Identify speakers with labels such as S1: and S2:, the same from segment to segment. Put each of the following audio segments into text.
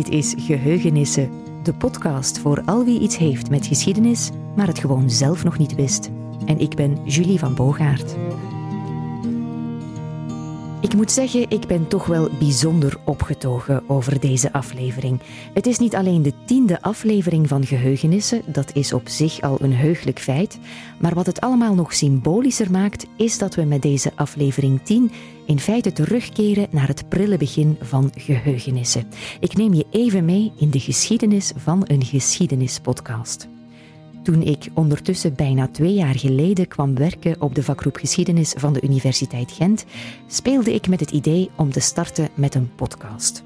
S1: Dit is Geheugenissen, de podcast voor al wie iets heeft met geschiedenis, maar het gewoon zelf nog niet wist. En ik ben Julie van Boogaard. Ik moet zeggen, ik ben toch wel bijzonder opgetogen over deze aflevering. Het is niet alleen de tiende aflevering van Geheugenissen, dat is op zich al een heugelijk feit, maar wat het allemaal nog symbolischer maakt, is dat we met deze aflevering 10 in feite terugkeren naar het prille begin van Geheugenissen. Ik neem je even mee in de geschiedenis van een geschiedenispodcast. Toen ik ondertussen bijna twee jaar geleden kwam werken op de vakgroep Geschiedenis van de Universiteit Gent, speelde ik met het idee om te starten met een podcast.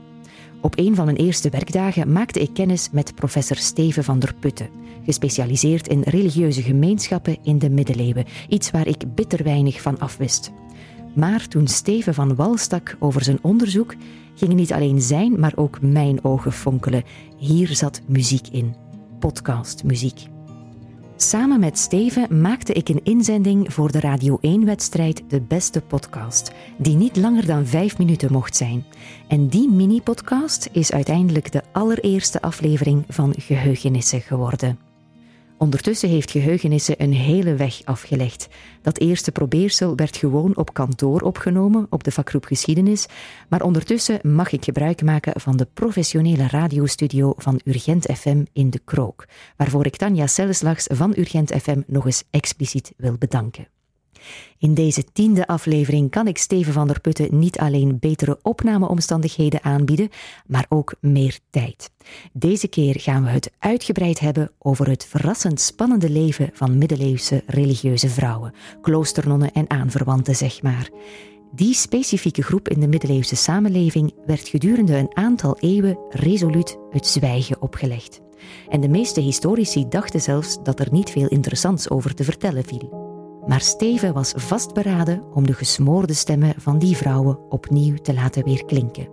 S1: Op een van mijn eerste werkdagen maakte ik kennis met professor Steven van der Putten, gespecialiseerd in religieuze gemeenschappen in de middeleeuwen, iets waar ik bitter weinig van afwist. Maar toen Steven van wal stak over zijn onderzoek, gingen niet alleen zijn, maar ook mijn ogen fonkelen. Hier zat muziek in. Podcastmuziek. Samen met Steven maakte ik een inzending voor de Radio 1-wedstrijd De Beste Podcast, die niet langer dan vijf minuten mocht zijn. En die mini-podcast is uiteindelijk de allereerste aflevering van Geheugenissen geworden. Ondertussen heeft Geheugenissen een hele weg afgelegd. Dat eerste probeersel werd gewoon op kantoor opgenomen, op de vakgroep Geschiedenis, maar ondertussen mag ik gebruik maken van de professionele radiostudio van Urgent FM in De Krook, waarvoor ik Tanja Selleslags van Urgent FM nog eens expliciet wil bedanken. In deze tiende aflevering kan ik Steven van der Putten niet alleen betere opnameomstandigheden aanbieden, maar ook meer tijd. Deze keer gaan we het uitgebreid hebben over het verrassend spannende leven van middeleeuwse religieuze vrouwen, kloosternonnen en aanverwanten, zeg maar. Die specifieke groep in de middeleeuwse samenleving werd gedurende een aantal eeuwen resoluut het zwijgen opgelegd. En de meeste historici dachten zelfs dat er niet veel interessants over te vertellen viel. Maar Steven was vastberaden om de gesmoorde stemmen van die vrouwen opnieuw te laten weerklinken.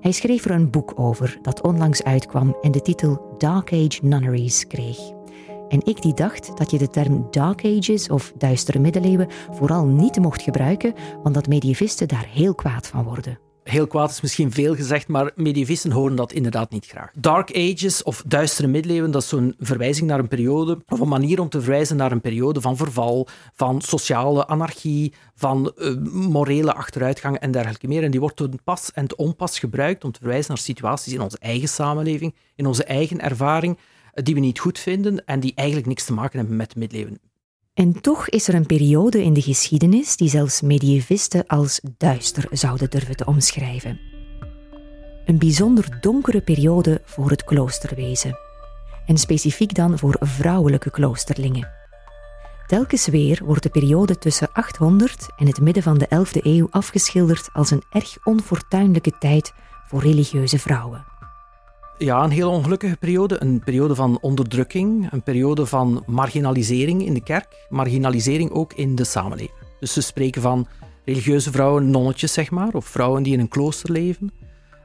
S1: Hij schreef er een boek over dat onlangs uitkwam en de titel Dark Age Nunneries kreeg. En ik die dacht dat je de term Dark Ages of duistere middeleeuwen vooral niet mocht gebruiken, want dat medievisten daar heel kwaad van worden
S2: heel kwaad is misschien veel gezegd, maar medievisten horen dat inderdaad niet graag. Dark Ages of duistere middeleeuwen, dat is zo'n verwijzing naar een periode, of een manier om te verwijzen naar een periode van verval, van sociale anarchie, van uh, morele achteruitgang en dergelijke meer. En die wordt te pas en te onpas gebruikt om te verwijzen naar situaties in onze eigen samenleving, in onze eigen ervaring, eh, die we niet goed vinden en die eigenlijk niks te maken hebben met middeleeuwen.
S1: En toch is er een periode in de geschiedenis die zelfs medievisten als duister zouden durven te omschrijven. Een bijzonder donkere periode voor het kloosterwezen. En specifiek dan voor vrouwelijke kloosterlingen. Telkens weer wordt de periode tussen 800 en het midden van de 11e eeuw afgeschilderd als een erg onfortuinlijke tijd voor religieuze vrouwen
S2: ja, een heel ongelukkige periode. Een periode van onderdrukking, een periode van marginalisering in de kerk, marginalisering ook in de samenleving. Dus ze spreken van religieuze vrouwen, nonnetjes zeg maar, of vrouwen die in een klooster leven.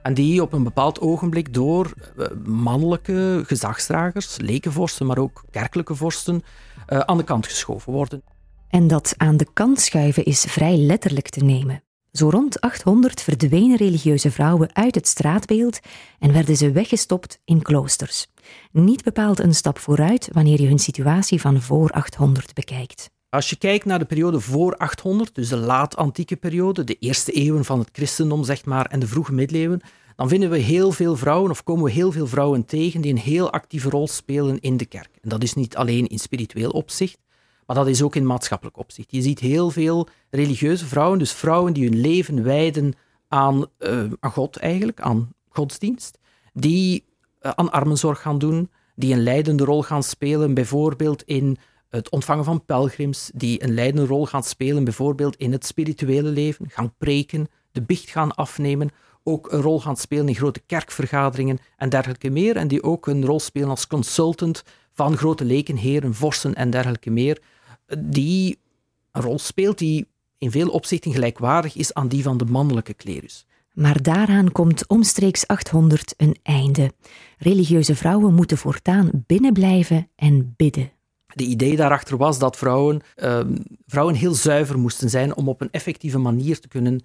S2: En die op een bepaald ogenblik door eh, mannelijke gezagsdragers, lekenvorsten, maar ook kerkelijke vorsten, uh, aan de kant geschoven worden.
S1: En dat aan de kant schuiven is vrij letterlijk te nemen. Zo rond 800 verdwenen religieuze vrouwen uit het straatbeeld en werden ze weggestopt in kloosters. Niet bepaald een stap vooruit wanneer je hun situatie van voor 800 bekijkt.
S2: Als je kijkt naar de periode voor 800, dus de laat-antieke periode, de eerste eeuwen van het christendom, zeg maar, en de vroege middeleeuwen, dan vinden we heel veel vrouwen, of komen we heel veel vrouwen tegen, die een heel actieve rol spelen in de kerk. En dat is niet alleen in spiritueel opzicht, maar dat is ook in maatschappelijk opzicht. Je ziet heel veel religieuze vrouwen, dus vrouwen die hun leven wijden aan, uh, aan God eigenlijk, aan godsdienst, die uh, aan armenzorg gaan doen, die een leidende rol gaan spelen, bijvoorbeeld in het ontvangen van pelgrims, die een leidende rol gaan spelen, bijvoorbeeld in het spirituele leven, gaan preken, de bicht gaan afnemen, ook een rol gaan spelen in grote kerkvergaderingen en dergelijke meer, en die ook een rol spelen als consultant van grote lekenheren, vorsten en dergelijke meer, die een rol speelt die in veel opzichten gelijkwaardig is aan die van de mannelijke klerus.
S1: Maar daaraan komt omstreeks 800 een einde. Religieuze vrouwen moeten voortaan binnenblijven en bidden.
S2: De idee daarachter was dat vrouwen, uh, vrouwen heel zuiver moesten zijn om op een effectieve manier te kunnen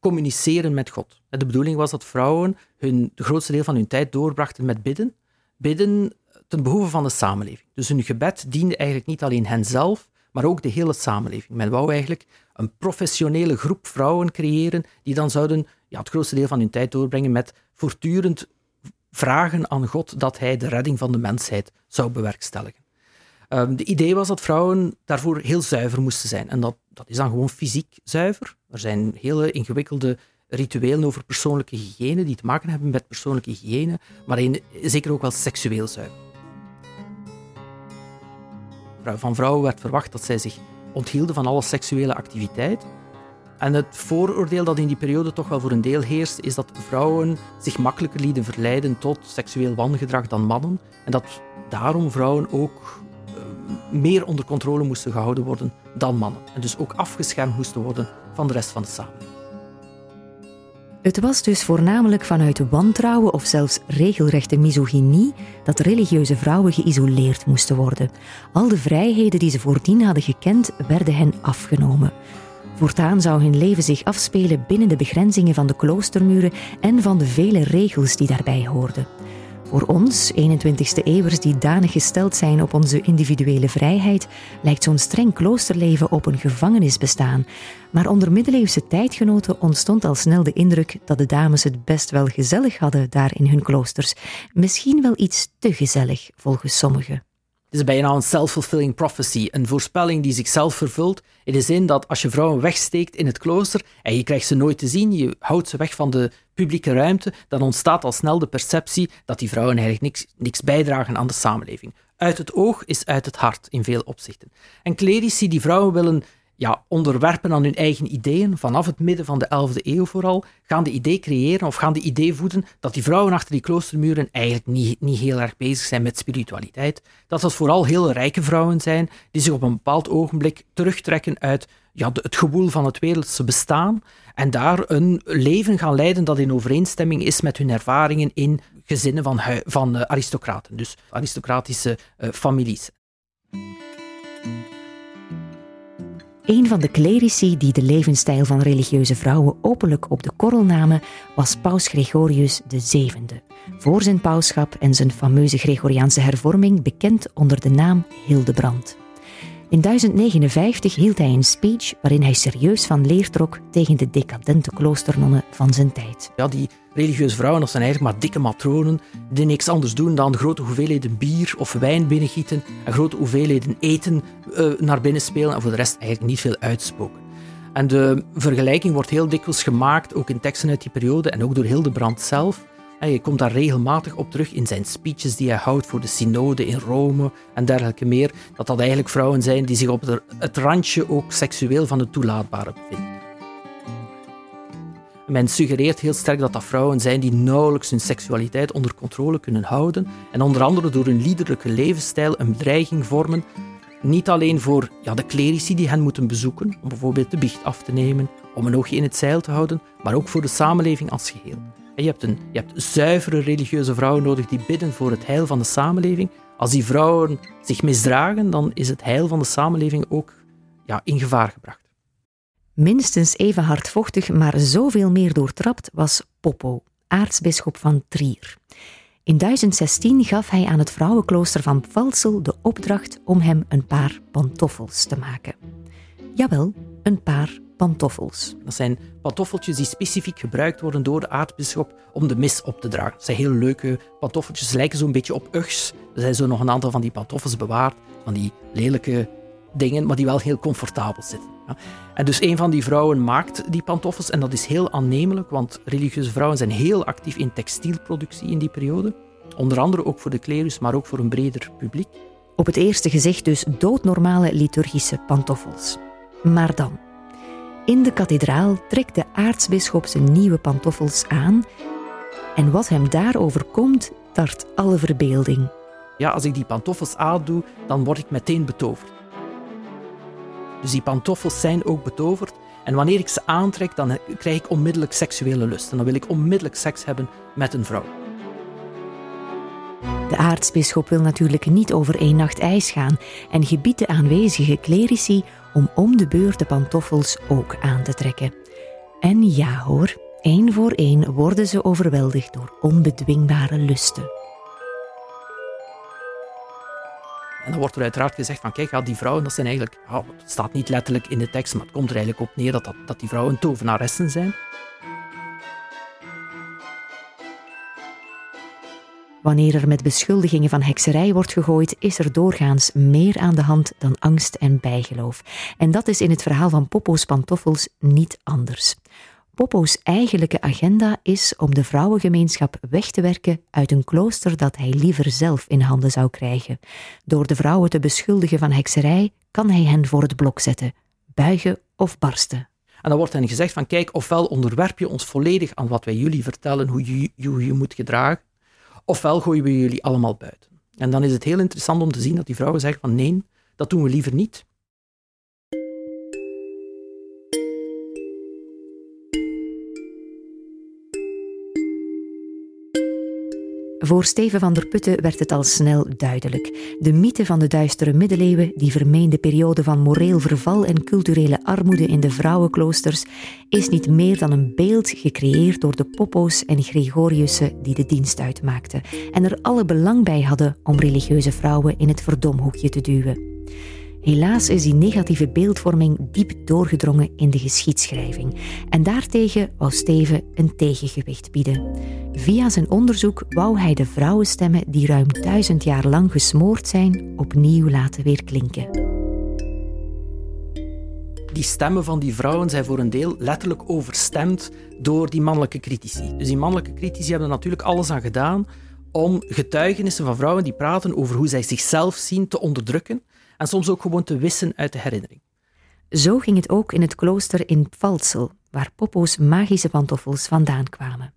S2: communiceren met God. De bedoeling was dat vrouwen hun, de grootste deel van hun tijd doorbrachten met bidden. Bidden ten behoeve van de samenleving. Dus hun gebed diende eigenlijk niet alleen henzelf, maar ook de hele samenleving. Men wou eigenlijk een professionele groep vrouwen creëren die dan zouden ja, het grootste deel van hun tijd doorbrengen met voortdurend vragen aan God dat hij de redding van de mensheid zou bewerkstelligen. Um, de idee was dat vrouwen daarvoor heel zuiver moesten zijn. En dat, dat is dan gewoon fysiek zuiver. Er zijn hele ingewikkelde rituelen over persoonlijke hygiëne die te maken hebben met persoonlijke hygiëne, maar in, zeker ook wel seksueel zuiver. Van vrouwen werd verwacht dat zij zich onthielden van alle seksuele activiteit. En het vooroordeel dat in die periode toch wel voor een deel heerst, is dat vrouwen zich makkelijker lieten verleiden tot seksueel wangedrag dan mannen. En dat daarom vrouwen ook eh, meer onder controle moesten gehouden worden dan mannen. En dus ook afgeschermd moesten worden van de rest van de samenleving.
S1: Het was dus voornamelijk vanuit wantrouwen of zelfs regelrechte misogynie dat religieuze vrouwen geïsoleerd moesten worden. Al de vrijheden die ze voordien hadden gekend, werden hen afgenomen. Voortaan zou hun leven zich afspelen binnen de begrenzingen van de kloostermuren en van de vele regels die daarbij hoorden. Voor ons, 21ste eeuwers die danig gesteld zijn op onze individuele vrijheid, lijkt zo'n streng kloosterleven op een gevangenisbestaan. Maar onder middeleeuwse tijdgenoten ontstond al snel de indruk dat de dames het best wel gezellig hadden daar in hun kloosters. Misschien wel iets te gezellig, volgens sommigen.
S2: Het is bijna een self-fulfilling prophecy, een voorspelling die zichzelf vervult, in de zin dat als je vrouwen wegsteekt in het klooster en je krijgt ze nooit te zien, je houdt ze weg van de publieke ruimte, dan ontstaat al snel de perceptie dat die vrouwen eigenlijk niks, niks bijdragen aan de samenleving. Uit het oog is uit het hart in veel opzichten. En clerici die vrouwen willen ja, onderwerpen aan hun eigen ideeën, vanaf het midden van de 11e eeuw vooral, gaan de idee creëren of gaan de idee voeden dat die vrouwen achter die kloostermuren eigenlijk niet, niet heel erg bezig zijn met spiritualiteit. Dat dat vooral heel rijke vrouwen zijn die zich op een bepaald ogenblik terugtrekken uit ja, het gewoel van het wereldse bestaan en daar een leven gaan leiden dat in overeenstemming is met hun ervaringen in gezinnen van, van uh, aristocraten, dus aristocratische uh, families.
S1: Een van de clerici die de levensstijl van religieuze vrouwen openlijk op de korrel namen, was paus Gregorius VII. Voor zijn pauschap en zijn fameuze Gregoriaanse hervorming bekend onder de naam Hildebrand. In 1059 hield hij een speech waarin hij serieus van leer trok tegen de decadente kloosternonnen van zijn tijd.
S2: Ja, die religieuze vrouwen zijn eigenlijk maar dikke matronen die niks anders doen dan grote hoeveelheden bier of wijn binnengieten en grote hoeveelheden eten uh, naar binnen spelen en voor de rest eigenlijk niet veel uitspoken. En de vergelijking wordt heel dikwijls gemaakt, ook in teksten uit die periode en ook door Hildebrand zelf, je komt daar regelmatig op terug in zijn speeches die hij houdt voor de synode in Rome en dergelijke meer. Dat dat eigenlijk vrouwen zijn die zich op het randje ook seksueel van het toelaatbare bevinden. Men suggereert heel sterk dat dat vrouwen zijn die nauwelijks hun seksualiteit onder controle kunnen houden en onder andere door hun liederlijke levensstijl een bedreiging vormen, niet alleen voor ja, de clerici die hen moeten bezoeken, om bijvoorbeeld de biecht af te nemen, om een oogje in het zeil te houden, maar ook voor de samenleving als geheel. Je hebt, een, je hebt zuivere religieuze vrouwen nodig die bidden voor het heil van de samenleving. Als die vrouwen zich misdragen, dan is het heil van de samenleving ook ja, in gevaar gebracht.
S1: Minstens even hardvochtig, maar zoveel meer doortrapt was Poppo, aartsbisschop van Trier. In 1016 gaf hij aan het vrouwenklooster van Pfalzel de opdracht om hem een paar pantoffels te maken. Jawel, een paar pantoffels.
S2: Dat zijn pantoffeltjes die specifiek gebruikt worden door de aartsbisschop om de mis op te dragen. Dat zijn heel leuke pantoffeltjes, lijken zo'n beetje op Ugs. Er zijn zo nog een aantal van die pantoffels bewaard, van die lelijke dingen, maar die wel heel comfortabel zitten. En dus een van die vrouwen maakt die pantoffels en dat is heel aannemelijk, want religieuze vrouwen zijn heel actief in textielproductie in die periode. Onder andere ook voor de klerus, maar ook voor een breder publiek.
S1: Op het eerste gezicht dus doodnormale liturgische pantoffels. Maar dan, in de kathedraal trekt de aartsbisschop zijn nieuwe pantoffels aan en wat hem daarover komt, tart alle verbeelding.
S2: Ja, als ik die pantoffels aandoe, dan word ik meteen betoverd. Dus die pantoffels zijn ook betoverd. En wanneer ik ze aantrek, dan krijg ik onmiddellijk seksuele lust. En dan wil ik onmiddellijk seks hebben met een vrouw.
S1: De aartsbisschop wil natuurlijk niet over één nacht ijs gaan en gebiedt de aanwezige clerici om om de beurt de pantoffels ook aan te trekken. En ja hoor, één voor één worden ze overweldigd door onbedwingbare lusten.
S2: En dan wordt er uiteraard gezegd van kijk, ja, die vrouwen, dat zijn eigenlijk, het staat niet letterlijk in de tekst, maar het komt er eigenlijk op neer dat, dat, dat die vrouwen tovenaressen zijn.
S1: Wanneer er met beschuldigingen van hekserij wordt gegooid, is er doorgaans meer aan de hand dan angst en bijgeloof. En dat is in het verhaal van Popo's pantoffels niet anders. Popo's eigenlijke agenda is om de vrouwengemeenschap weg te werken uit een klooster dat hij liever zelf in handen zou krijgen. Door de vrouwen te beschuldigen van hekserij kan hij hen voor het blok zetten, buigen of barsten.
S2: En dan wordt hen gezegd van kijk, ofwel onderwerp je ons volledig aan wat wij jullie vertellen, hoe je je moet gedragen, ofwel gooien we jullie allemaal buiten. En dan is het heel interessant om te zien dat die vrouwen zeggen van nee, dat doen we liever niet.
S1: Voor Steven van der Putten werd het al snel duidelijk. De mythe van de duistere middeleeuwen, die vermeende periode van moreel verval en culturele armoede in de vrouwenkloosters, is niet meer dan een beeld gecreëerd door de Poppo's en Gregoriussen die de dienst uitmaakten en er alle belang bij hadden om religieuze vrouwen in het verdomhoekje te duwen. Helaas is die negatieve beeldvorming diep doorgedrongen in de geschiedschrijving. En daartegen wou Steven een tegengewicht bieden. Via zijn onderzoek wou hij de vrouwenstemmen die ruim duizend jaar lang gesmoord zijn, opnieuw laten weerklinken.
S2: Die stemmen van die vrouwen zijn voor een deel letterlijk overstemd door die mannelijke critici. Dus die mannelijke critici hebben er natuurlijk alles aan gedaan om getuigenissen van vrouwen die praten over hoe zij zichzelf zien te onderdrukken en soms ook gewoon te wissen uit de herinnering.
S1: Zo ging het ook in het klooster in Pfalzel, waar Poppo's magische pantoffels vandaan kwamen.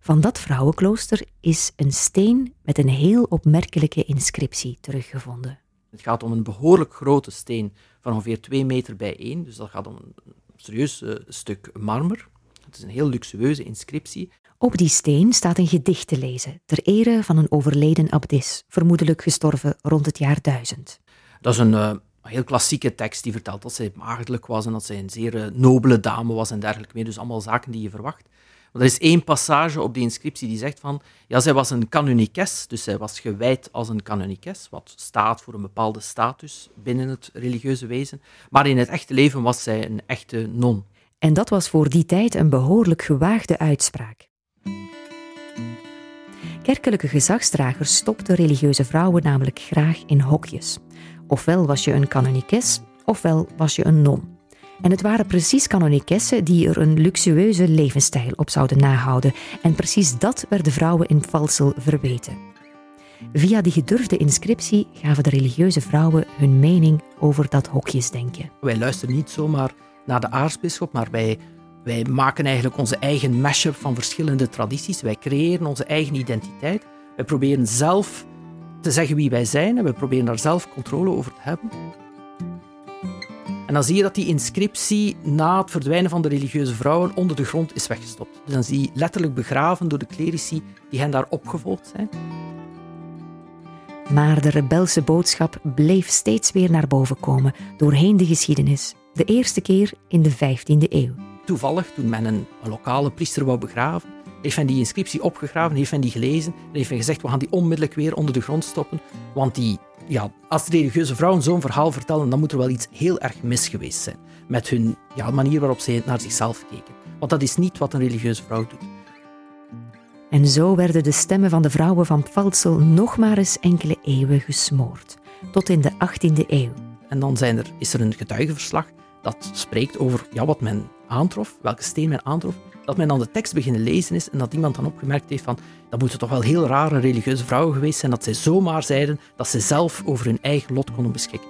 S1: Van dat vrouwenklooster is een steen met een heel opmerkelijke inscriptie teruggevonden.
S2: Het gaat om een behoorlijk grote steen van ongeveer 2 meter bij 1, dus dat gaat om een serieus uh, stuk marmer. Het is een heel luxueuze inscriptie.
S1: Op die steen staat een gedicht te lezen ter ere van een overleden abdis, vermoedelijk gestorven rond het jaar 1000.
S2: Dat is een uh, heel klassieke tekst die vertelt dat zij maagdelijk was en dat zij een zeer uh, nobele dame was en dergelijke meer. Dus allemaal zaken die je verwacht. Maar er is één passage op die inscriptie die zegt van, ja, zij was een canonikes, dus zij was gewijd als een canonikes, wat staat voor een bepaalde status binnen het religieuze wezen. Maar in het echte leven was zij een echte non.
S1: En dat was voor die tijd een behoorlijk gewaagde uitspraak. Kerkelijke gezagsdragers stopten religieuze vrouwen namelijk graag in hokjes. Ofwel was je een canonikes, ofwel was je een non. En het waren precies canonikessen die er een luxueuze levensstijl op zouden nahouden. En precies dat werden vrouwen in Valsel verweten. Via die gedurfde inscriptie gaven de religieuze vrouwen hun mening over dat hokjesdenken.
S2: Wij luisteren niet zomaar naar de aartsbisschop, maar wij, wij maken eigenlijk onze eigen mashup van verschillende tradities. Wij creëren onze eigen identiteit. Wij proberen zelf te zeggen wie wij zijn en we proberen daar zelf controle over te hebben. En dan zie je dat die inscriptie na het verdwijnen van de religieuze vrouwen onder de grond is weggestopt. Dus dan zie je letterlijk begraven door de clerici die hen daar opgevolgd zijn.
S1: Maar de rebelse boodschap bleef steeds weer naar boven komen doorheen de geschiedenis. De eerste keer in de 15e eeuw.
S2: Toevallig, toen men een, een lokale priester wou begraven, heeft men die inscriptie opgegraven, heeft men die gelezen en heeft men gezegd, we gaan die onmiddellijk weer onder de grond stoppen, want die, ja, als religieuze vrouwen zo'n verhaal vertellen, dan moet er wel iets heel erg mis geweest zijn met hun ja, manier waarop ze naar zichzelf keken. Want dat is niet wat een religieuze vrouw doet.
S1: En zo werden de stemmen van de vrouwen van Pfalzel nog maar eens enkele eeuwen gesmoord, tot in de 18e eeuw.
S2: En dan zijn er, is er een getuigenverslag dat spreekt over ja, wat men aantrof, welke steen men aantrof dat men dan de tekst beginnen lezen is en dat iemand dan opgemerkt heeft van dat moeten toch wel heel rare religieuze vrouwen geweest zijn dat zij zomaar zeiden dat ze zelf over hun eigen lot konden beschikken.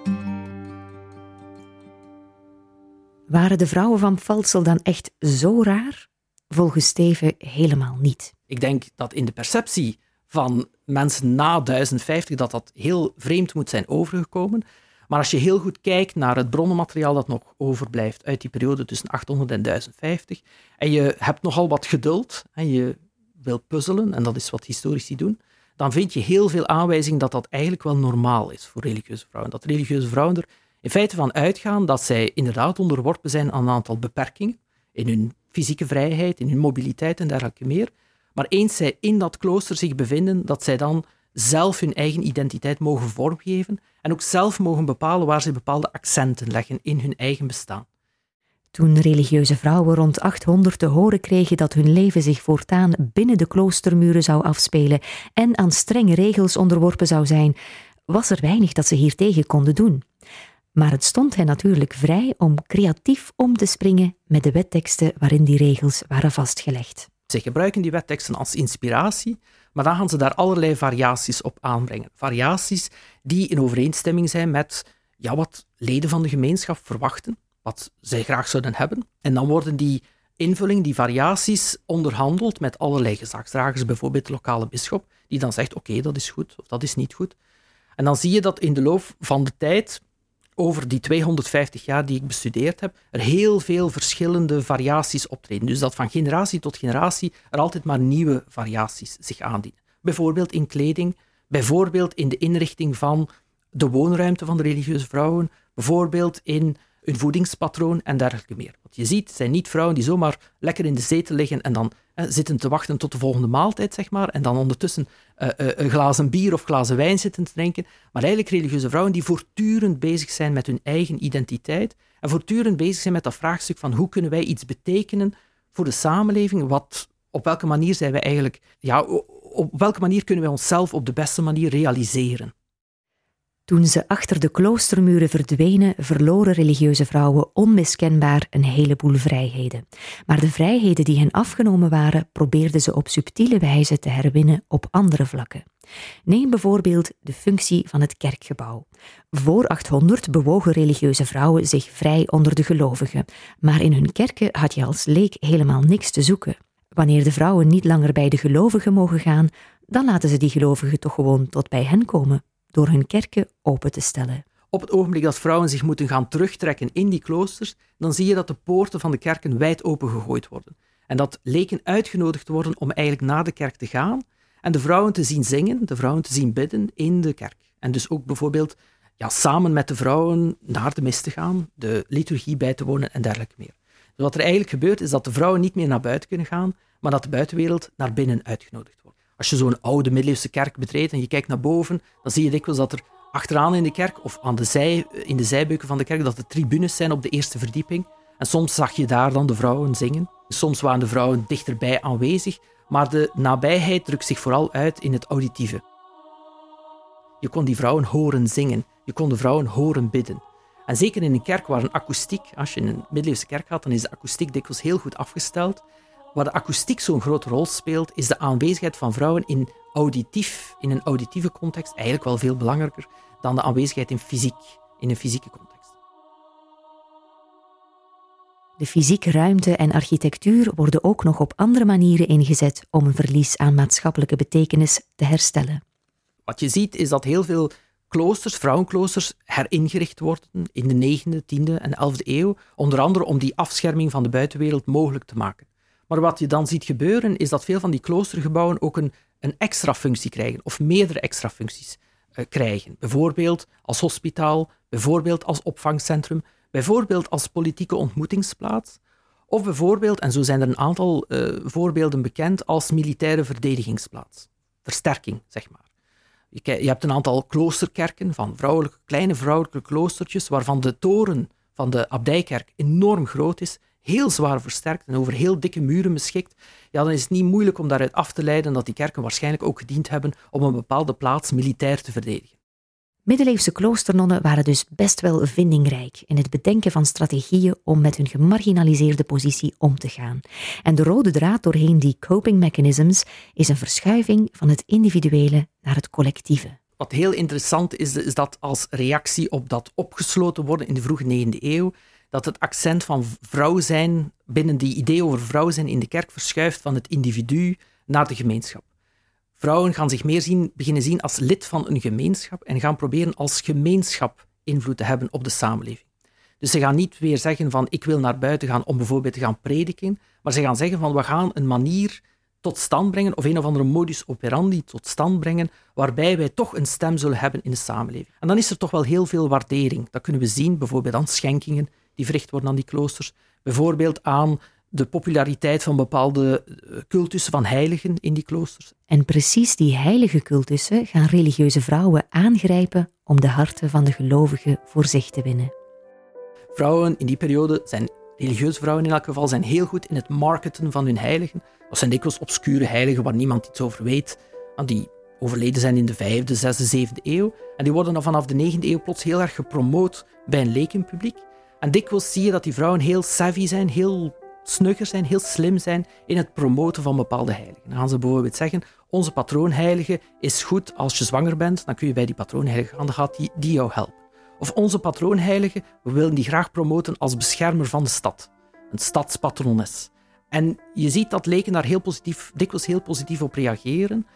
S1: Waren de vrouwen van Pfalzel dan echt zo raar? Volgens Steven helemaal niet.
S2: Ik denk dat in de perceptie van mensen na 1050 dat dat heel vreemd moet zijn overgekomen. Maar als je heel goed kijkt naar het bronnenmateriaal dat nog overblijft uit die periode tussen 800 en 1050, en je hebt nogal wat geduld en je wil puzzelen, en dat is wat historici doen, dan vind je heel veel aanwijzing dat dat eigenlijk wel normaal is voor religieuze vrouwen. Dat religieuze vrouwen er in feite van uitgaan dat zij inderdaad onderworpen zijn aan een aantal beperkingen in hun fysieke vrijheid, in hun mobiliteit en dergelijke meer. Maar eens zij in dat klooster zich bevinden, dat zij dan zelf hun eigen identiteit mogen vormgeven en ook zelf mogen bepalen waar ze bepaalde accenten leggen in hun eigen bestaan.
S1: Toen religieuze vrouwen rond 800 te horen kregen dat hun leven zich voortaan binnen de kloostermuren zou afspelen en aan strenge regels onderworpen zou zijn, was er weinig dat ze hiertegen konden doen. Maar het stond hen natuurlijk vrij om creatief om te springen met de wetteksten waarin die regels waren vastgelegd.
S2: Ze gebruiken die wetteksten als inspiratie, maar dan gaan ze daar allerlei variaties op aanbrengen. Variaties die in overeenstemming zijn met ja, wat leden van de gemeenschap verwachten, wat zij graag zouden hebben. En dan worden die invulling, die variaties, onderhandeld met allerlei gezagsdragers, bijvoorbeeld de lokale bisschop, die dan zegt: Oké, dat is goed of dat is niet goed. En dan zie je dat in de loop van de tijd, over die 250 jaar die ik bestudeerd heb, er heel veel verschillende variaties optreden. Dus dat van generatie tot generatie er altijd maar nieuwe variaties zich aandienen. Bijvoorbeeld in kleding, bijvoorbeeld in de inrichting van de woonruimte van de religieuze vrouwen, bijvoorbeeld in hun voedingspatroon en dergelijke meer. Wat je ziet, zijn niet vrouwen die zomaar lekker in de zetel liggen en dan zitten te wachten tot de volgende maaltijd, zeg maar, en dan ondertussen uh, uh, een glazen bier of glazen wijn zitten te drinken, maar eigenlijk religieuze vrouwen die voortdurend bezig zijn met hun eigen identiteit en voortdurend bezig zijn met dat vraagstuk van hoe kunnen wij iets betekenen voor de samenleving, wat, op welke manier zijn wij eigenlijk, ja, op welke manier kunnen wij onszelf op de beste manier realiseren.
S1: Toen ze achter de kloostermuren verdwenen, verloren religieuze vrouwen onmiskenbaar een heleboel vrijheden. Maar de vrijheden die hen afgenomen waren, probeerden ze op subtiele wijze te herwinnen op andere vlakken. Neem bijvoorbeeld de functie van het kerkgebouw. Voor 800 bewogen religieuze vrouwen zich vrij onder de gelovigen, maar in hun kerken had je als leek helemaal niks te zoeken. Wanneer de vrouwen niet langer bij de gelovigen mogen gaan, dan laten ze die gelovigen toch gewoon tot bij hen komen door hun kerken open te stellen.
S2: Op het ogenblik dat vrouwen zich moeten gaan terugtrekken in die kloosters, dan zie je dat de poorten van de kerken wijd open gegooid worden. En dat leken uitgenodigd worden om eigenlijk naar de kerk te gaan en de vrouwen te zien zingen, de vrouwen te zien bidden in de kerk. En dus ook bijvoorbeeld ja, samen met de vrouwen naar de mis te gaan, de liturgie bij te wonen en dergelijke meer. Dus wat er eigenlijk gebeurt, is dat de vrouwen niet meer naar buiten kunnen gaan, maar dat de buitenwereld naar binnen uitgenodigd wordt. Als je zo'n oude middeleeuwse kerk betreedt en je kijkt naar boven, dan zie je dikwijls dat er achteraan in de kerk of aan de zij, in de zijbeuken van de kerk, dat er tribunes zijn op de eerste verdieping. En soms zag je daar dan de vrouwen zingen. Soms waren de vrouwen dichterbij aanwezig, maar de nabijheid drukt zich vooral uit in het auditieve. Je kon die vrouwen horen zingen, je kon de vrouwen horen bidden. En zeker in een kerk waar een akoestiek, als je in een middeleeuwse kerk gaat, dan is de akoestiek dikwijls heel goed afgesteld. Waar de akoestiek zo'n grote rol speelt, is de aanwezigheid van vrouwen in, auditief, in een auditieve context eigenlijk wel veel belangrijker dan de aanwezigheid in, fysiek, in een fysieke context.
S1: De fysieke ruimte en architectuur worden ook nog op andere manieren ingezet om een verlies aan maatschappelijke betekenis te herstellen.
S2: Wat je ziet is dat heel veel kloosters, vrouwenkloosters, heringericht worden in de 9e, 10e en 11e eeuw, onder andere om die afscherming van de buitenwereld mogelijk te maken. Maar wat je dan ziet gebeuren, is dat veel van die kloostergebouwen ook een, een extra functie krijgen, of meerdere extra functies uh, krijgen. Bijvoorbeeld als hospitaal, bijvoorbeeld als opvangcentrum, bijvoorbeeld als politieke ontmoetingsplaats, of bijvoorbeeld, en zo zijn er een aantal uh, voorbeelden bekend, als militaire verdedigingsplaats. Versterking, zeg maar. Je, je hebt een aantal kloosterkerken van vrouwelijke, kleine vrouwelijke kloostertjes, waarvan de toren van de abdijkerk enorm groot is heel zwaar versterkt en over heel dikke muren beschikt, ja, dan is het niet moeilijk om daaruit af te leiden dat die kerken waarschijnlijk ook gediend hebben om een bepaalde plaats militair te verdedigen.
S1: Middeleeuwse kloosternonnen waren dus best wel vindingrijk in het bedenken van strategieën om met hun gemarginaliseerde positie om te gaan. En de rode draad doorheen die coping mechanisms is een verschuiving van het individuele naar het collectieve.
S2: Wat heel interessant is, is dat als reactie op dat opgesloten worden in de vroege 9e eeuw, dat het accent van vrouw zijn, binnen die idee over vrouw zijn in de kerk, verschuift van het individu naar de gemeenschap. Vrouwen gaan zich meer zien, beginnen zien als lid van een gemeenschap en gaan proberen als gemeenschap invloed te hebben op de samenleving. Dus ze gaan niet weer zeggen van ik wil naar buiten gaan om bijvoorbeeld te gaan prediken, maar ze gaan zeggen van we gaan een manier tot stand brengen of een of andere modus operandi tot stand brengen waarbij wij toch een stem zullen hebben in de samenleving. En dan is er toch wel heel veel waardering. Dat kunnen we zien bijvoorbeeld aan schenkingen die verricht worden aan die kloosters. Bijvoorbeeld aan de populariteit van bepaalde eh, cultussen van heiligen in die kloosters.
S1: En precies die heilige cultussen gaan religieuze vrouwen aangrijpen om de harten van de gelovigen voor zich te winnen.
S2: Vrouwen in die periode zijn, religieuze vrouwen in elk geval, zijn heel goed in het marketen van hun heiligen. Dat zijn dikwijls obscure heiligen waar niemand iets over weet. Die overleden zijn in de vijfde, zesde, zevende eeuw. En die worden dan vanaf de negende eeuw plots heel erg gepromoot bij een lekenpubliek. En dikwijls zie je dat die vrouwen heel savvy zijn, heel snugger zijn, heel slim zijn in het promoten van bepaalde heiligen. Dan gaan ze bijvoorbeeld zeggen, onze patroonheilige is goed als je zwanger bent, dan kun je bij die patroonheilige gaan, dan gaat die, jou helpen. Of onze patroonheilige, we willen die graag promoten als beschermer van de stad. Een stadspatrones. En je ziet dat leken daar heel positief, dikwijls heel positief op reageren.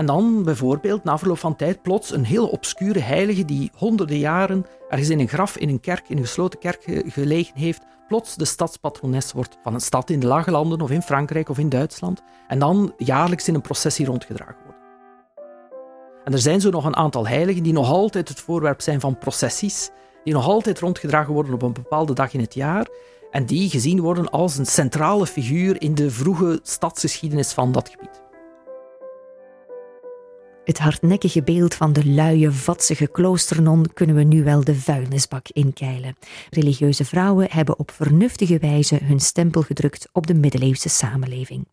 S2: En dan bijvoorbeeld, na verloop van tijd, plots een heel obscure heilige die honderden jaren ergens in een graf, in een kerk, in een gesloten kerk gelegen heeft, plots de stadspatrones wordt van een stad in de Lage Landen of in Frankrijk of in Duitsland en dan jaarlijks in een processie rondgedragen wordt. En er zijn zo nog een aantal heiligen die nog altijd het voorwerp zijn van processies, die nog altijd rondgedragen worden op een bepaalde dag in het jaar en die gezien worden als een centrale figuur in de vroege stadsgeschiedenis van dat gebied.
S1: Het hardnekkige beeld van de luie, vatsige kloosternon kunnen we nu wel de vuilnisbak inkeilen. Religieuze vrouwen hebben op vernuftige wijze hun stempel gedrukt op de middeleeuwse samenleving.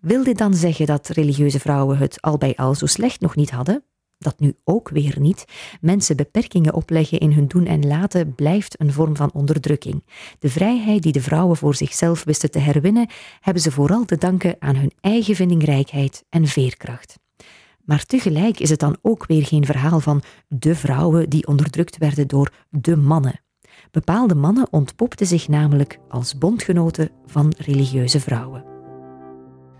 S1: Wil dit dan zeggen dat religieuze vrouwen het al bij al zo slecht nog niet hadden? Dat nu ook weer niet. Mensen beperkingen opleggen in hun doen en laten blijft een vorm van onderdrukking. De vrijheid die de vrouwen voor zichzelf wisten te herwinnen, hebben ze vooral te danken aan hun eigen vindingrijkheid en veerkracht. Maar tegelijk is het dan ook weer geen verhaal van de vrouwen die onderdrukt werden door de mannen. Bepaalde mannen ontpopten zich namelijk als bondgenoten van religieuze vrouwen.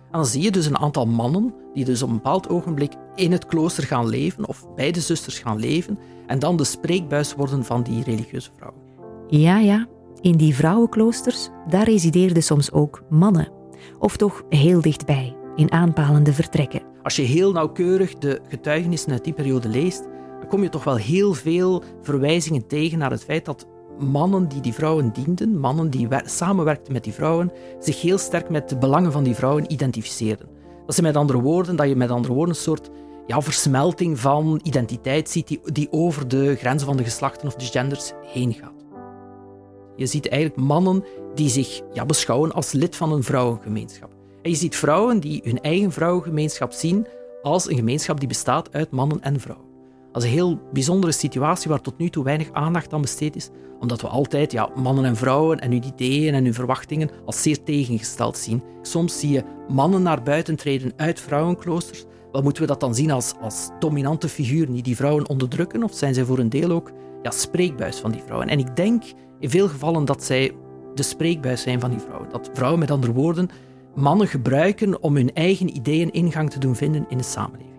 S2: En dan zie je dus een aantal mannen die dus op een bepaald ogenblik in het klooster gaan leven of bij de zusters gaan leven en dan de spreekbuis worden van die religieuze vrouwen.
S1: Ja, ja, in die vrouwenkloosters, daar resideerden soms ook mannen. Of toch heel dichtbij, in aanpalende vertrekken.
S2: Als je heel nauwkeurig de getuigenissen uit die periode leest, dan kom je toch wel heel veel verwijzingen tegen naar het feit dat mannen die die vrouwen dienden, mannen die samenwerkten met die vrouwen, zich heel sterk met de belangen van die vrouwen identificeerden. Dat ze met andere woorden, dat je met andere woorden een soort ja, versmelting van identiteit ziet die, die over de grenzen van de geslachten of de genders heen gaat. Je ziet eigenlijk mannen die zich ja, beschouwen als lid van een vrouwengemeenschap. Je ziet vrouwen die hun eigen vrouwengemeenschap zien als een gemeenschap die bestaat uit mannen en vrouwen. Dat is een heel bijzondere situatie waar tot nu toe weinig aandacht aan besteed is, omdat we altijd ja, mannen en vrouwen en hun ideeën en hun verwachtingen als zeer tegengesteld zien. Soms zie je mannen naar buiten treden uit vrouwenkloosters. Wel moeten we dat dan zien als, als dominante figuren die die vrouwen onderdrukken, of zijn zij voor een deel ook ja, spreekbuis van die vrouwen? En ik denk in veel gevallen dat zij de spreekbuis zijn van die vrouwen. Dat vrouwen met andere woorden mannen gebruiken om hun eigen ideeën ingang te doen vinden in de samenleving.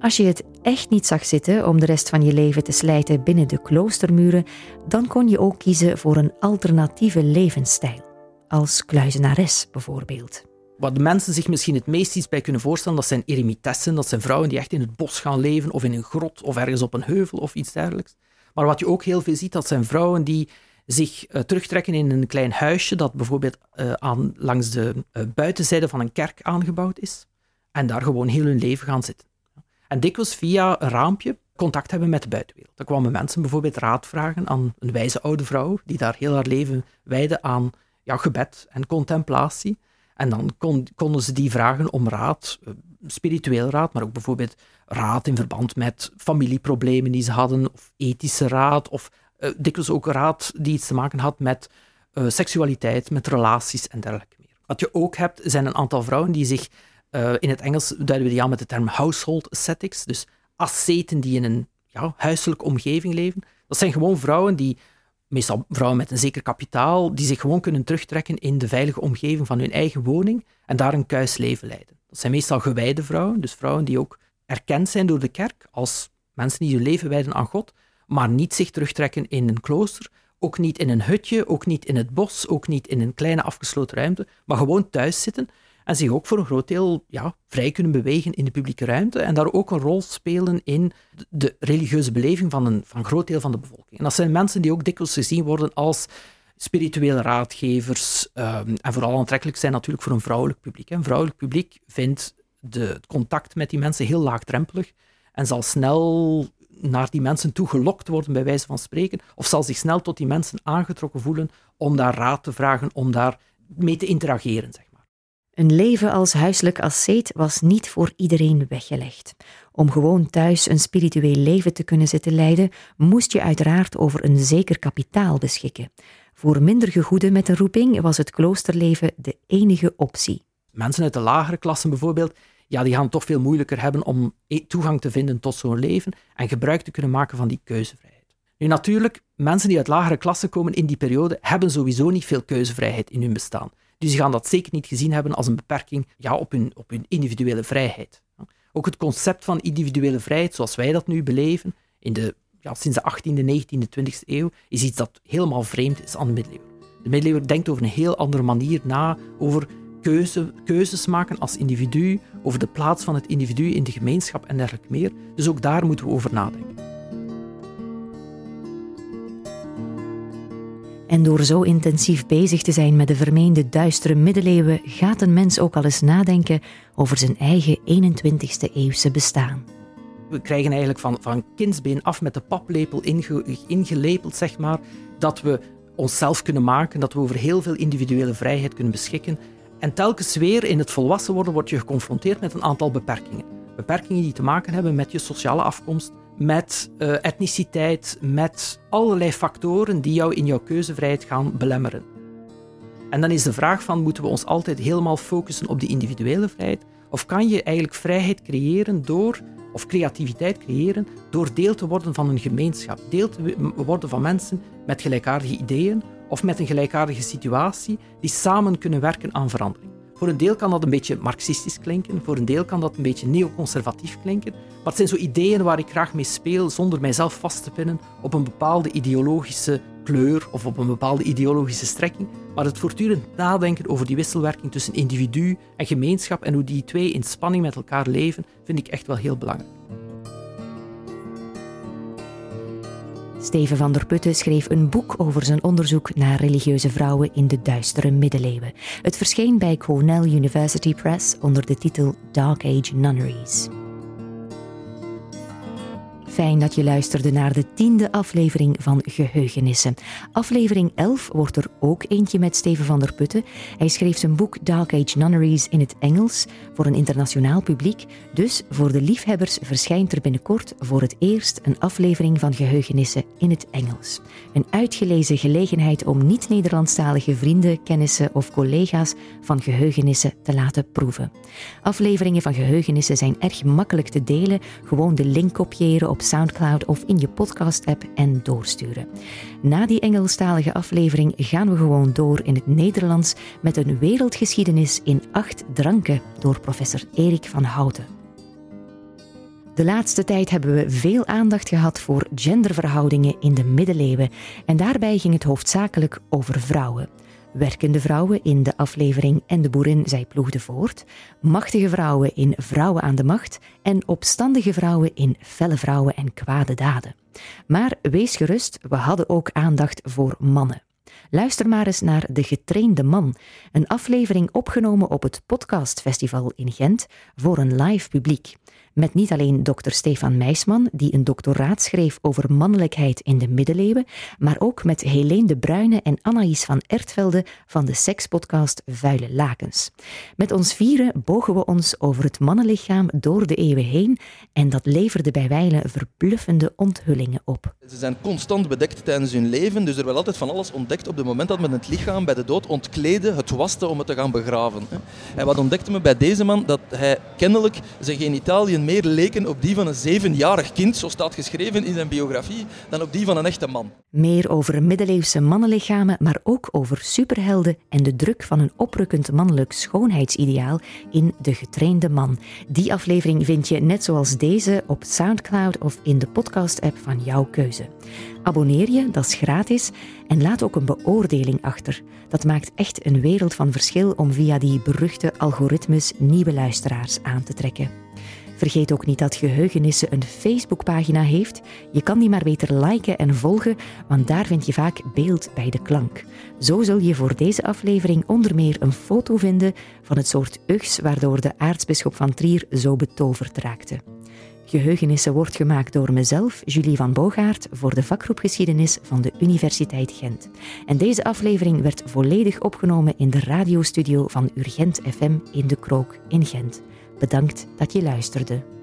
S1: Als je het echt niet zag zitten om de rest van je leven te slijten binnen de kloostermuren, dan kon je ook kiezen voor een alternatieve levensstijl, als kluizenares bijvoorbeeld.
S2: Wat de mensen zich misschien het meest iets bij kunnen voorstellen, dat zijn eremitessen, dat zijn vrouwen die echt in het bos gaan leven, of in een grot, of ergens op een heuvel, of iets dergelijks. Maar wat je ook heel veel ziet, dat zijn vrouwen die zich uh, terugtrekken in een klein huisje dat bijvoorbeeld uh, aan, langs de uh, buitenzijde van een kerk aangebouwd is. En daar gewoon heel hun leven gaan zitten. En dikwijls via een raampje contact hebben met de buitenwereld. Dan kwamen mensen bijvoorbeeld raad vragen aan een wijze oude vrouw, die daar heel haar leven wijde aan ja, gebed en contemplatie. En dan kon, konden ze die vragen om raad, spiritueel raad, maar ook bijvoorbeeld raad in verband met familieproblemen die ze hadden, of ethische raad, of uh, dikwijls ook raad die iets te maken had met uh, seksualiteit, met relaties en dergelijke meer. Wat je ook hebt, zijn een aantal vrouwen die zich, uh, in het Engels duiden we die aan met de term household ascetics, dus asceten die in een ja, huiselijke omgeving leven. Dat zijn gewoon vrouwen die, meestal vrouwen met een zeker kapitaal, die zich gewoon kunnen terugtrekken in de veilige omgeving van hun eigen woning en daar een kuis leven leiden. Dat zijn meestal gewijde vrouwen, dus vrouwen die ook erkend zijn door de kerk als mensen die hun leven wijden aan God, maar niet zich terugtrekken in een klooster, ook niet in een hutje, ook niet in het bos, ook niet in een kleine afgesloten ruimte, maar gewoon thuis zitten. En zich ook voor een groot deel ja, vrij kunnen bewegen in de publieke ruimte en daar ook een rol spelen in de religieuze beleving van een, van groot deel van de bevolking. En dat zijn mensen die ook dikwijls gezien worden als spirituele raadgevers um, en vooral aantrekkelijk zijn natuurlijk voor een vrouwelijk publiek. Een vrouwelijk publiek vindt de, het contact met die mensen heel laagdrempelig en zal snel naar die mensen toe gelokt worden, bij wijze van spreken, of zal zich snel tot die mensen aangetrokken voelen om daar raad te vragen, om daar mee te interageren. Zeg maar.
S1: Een leven als huiselijk asceet was niet voor iedereen weggelegd. Om gewoon thuis een spiritueel leven te kunnen zitten leiden, moest je uiteraard over een zeker kapitaal beschikken. Voor minder gegoeden met een roeping was het kloosterleven de enige optie.
S2: Mensen uit de lagere klassen bijvoorbeeld, ja, die gaan toch veel moeilijker hebben om e- toegang te vinden tot zo'n leven en gebruik te kunnen maken van die keuzevrijheid. Nu natuurlijk, mensen die uit lagere klassen komen in die periode hebben sowieso niet veel keuzevrijheid in hun bestaan. Dus die gaan dat zeker niet gezien hebben als een beperking ja, op, hun, op hun individuele vrijheid. Ook het concept van individuele vrijheid, zoals wij dat nu beleven, in de, ja, sinds de 18e, 19e, 20e eeuw, is iets dat helemaal vreemd is aan de middeleeuwen. De middeleeuwen denkt over een heel andere manier na over keuze, keuzes maken als individu, over de plaats van het individu in de gemeenschap en dergelijke meer. Dus ook daar moeten we over nadenken.
S1: En door zo intensief bezig te zijn met de vermeende duistere middeleeuwen, gaat een mens ook al eens nadenken over zijn eigen 21ste eeuwse bestaan.
S2: We krijgen eigenlijk van, van kindsbeen af met de paplepel inge, ingelepeld, zeg maar, dat we onszelf kunnen maken, dat we over heel veel individuele vrijheid kunnen beschikken en telkens weer in het volwassen worden word je geconfronteerd met een aantal beperkingen. Beperkingen die te maken hebben met je sociale afkomst, met uh, etniciteit, met allerlei factoren die jou in jouw keuzevrijheid gaan belemmeren. En dan is de vraag van, moeten we ons altijd helemaal focussen op die individuele vrijheid? Of kan je eigenlijk vrijheid creëren door, of creativiteit creëren, door deel te worden van een gemeenschap? Deel te worden van mensen met gelijkaardige ideeën, of met een gelijkaardige situatie die samen kunnen werken aan verandering. Voor een deel kan dat een beetje marxistisch klinken, voor een deel kan dat een beetje neoconservatief klinken, maar het zijn zo ideeën waar ik graag mee speel zonder mijzelf vast te pinnen op een bepaalde ideologische kleur of op een bepaalde ideologische strekking, maar het voortdurend nadenken over die wisselwerking tussen individu en gemeenschap en hoe die twee in spanning met elkaar leven, vind ik echt wel heel belangrijk.
S1: Steven van der Putten schreef een boek over zijn onderzoek naar religieuze vrouwen in de duistere middeleeuwen. Het verscheen bij Cornell University Press onder de titel Dark Age Nunneries. Fijn dat je luisterde naar de tiende aflevering van Geheugenissen. Aflevering 11 wordt er ook eentje met Steven van der Putten. Hij schreef zijn boek Dark Age Nunneries in het Engels voor een internationaal publiek. Dus voor de liefhebbers verschijnt er binnenkort voor het eerst een aflevering van Geheugenissen in het Engels. Een uitgelezen gelegenheid om niet-Nederlandstalige vrienden, kennissen of collega's van Geheugenissen te laten proeven. Afleveringen van Geheugenissen zijn erg makkelijk te delen. Gewoon de link kopiëren op SoundCloud of in je podcast-app en doorsturen. Na die Engelstalige aflevering gaan we gewoon door in het Nederlands met een wereldgeschiedenis in acht dranken door professor Erik van Houten. De laatste tijd hebben we veel aandacht gehad voor genderverhoudingen in de middeleeuwen en daarbij ging het hoofdzakelijk over vrouwen werkende vrouwen in de aflevering En de boerin zij ploegde voort, machtige vrouwen in Vrouwen aan de macht en opstandige vrouwen in Felle vrouwen en kwade daden. Maar wees gerust, we hadden ook aandacht voor mannen. Luister maar eens naar De Getrainde Man, een aflevering opgenomen op het Podcastfestival in Gent voor een live publiek. Met niet alleen dokter Stefan Meisman, die een doctoraat schreef over mannelijkheid in de middeleeuwen, maar ook met Helene de Bruyne en Anaïs van Ertvelde van de sekspodcast Vuile Lakens. Met ons vieren bogen we ons over het mannenlichaam door de eeuwen heen en dat leverde bij wijlen verbluffende onthullingen op.
S3: Ze zijn constant bedekt tijdens hun leven, dus er werd altijd van alles ontdekt op het moment dat men het lichaam bij de dood ontkleedde, het waste om het te gaan begraven. En wat ontdekte men bij deze man? Dat hij kennelijk zijn genitaliën meer leken op die van een zevenjarig kind, zo staat geschreven in zijn biografie, dan op die van een echte man.
S1: Meer over middeleeuwse mannenlichamen, maar ook over superhelden en de druk van een oprukkend mannelijk schoonheidsideaal in De Getrainde Man. Die aflevering vind je net zoals deze op Soundcloud of in de podcast-app van jouw keuze. Abonneer je, dat is gratis, en laat ook een beoordeling achter. Dat maakt echt een wereld van verschil om via die beruchte algoritmes nieuwe luisteraars aan te trekken. Vergeet ook niet dat Geheugenissen een Facebookpagina heeft. Je kan die maar beter liken en volgen, want daar vind je vaak beeld bij de klank. Zo zul je voor deze aflevering onder meer een foto vinden van het soort ugs waardoor de aartsbisschop van Trier zo betoverd raakte. Geheugenissen wordt gemaakt door mezelf, Julie van Bogaert, voor de vakgroep Geschiedenis van de Universiteit Gent. En deze aflevering werd volledig opgenomen in de radiostudio van Urgent FM in De Krook in Gent. Bedankt dat je luisterde.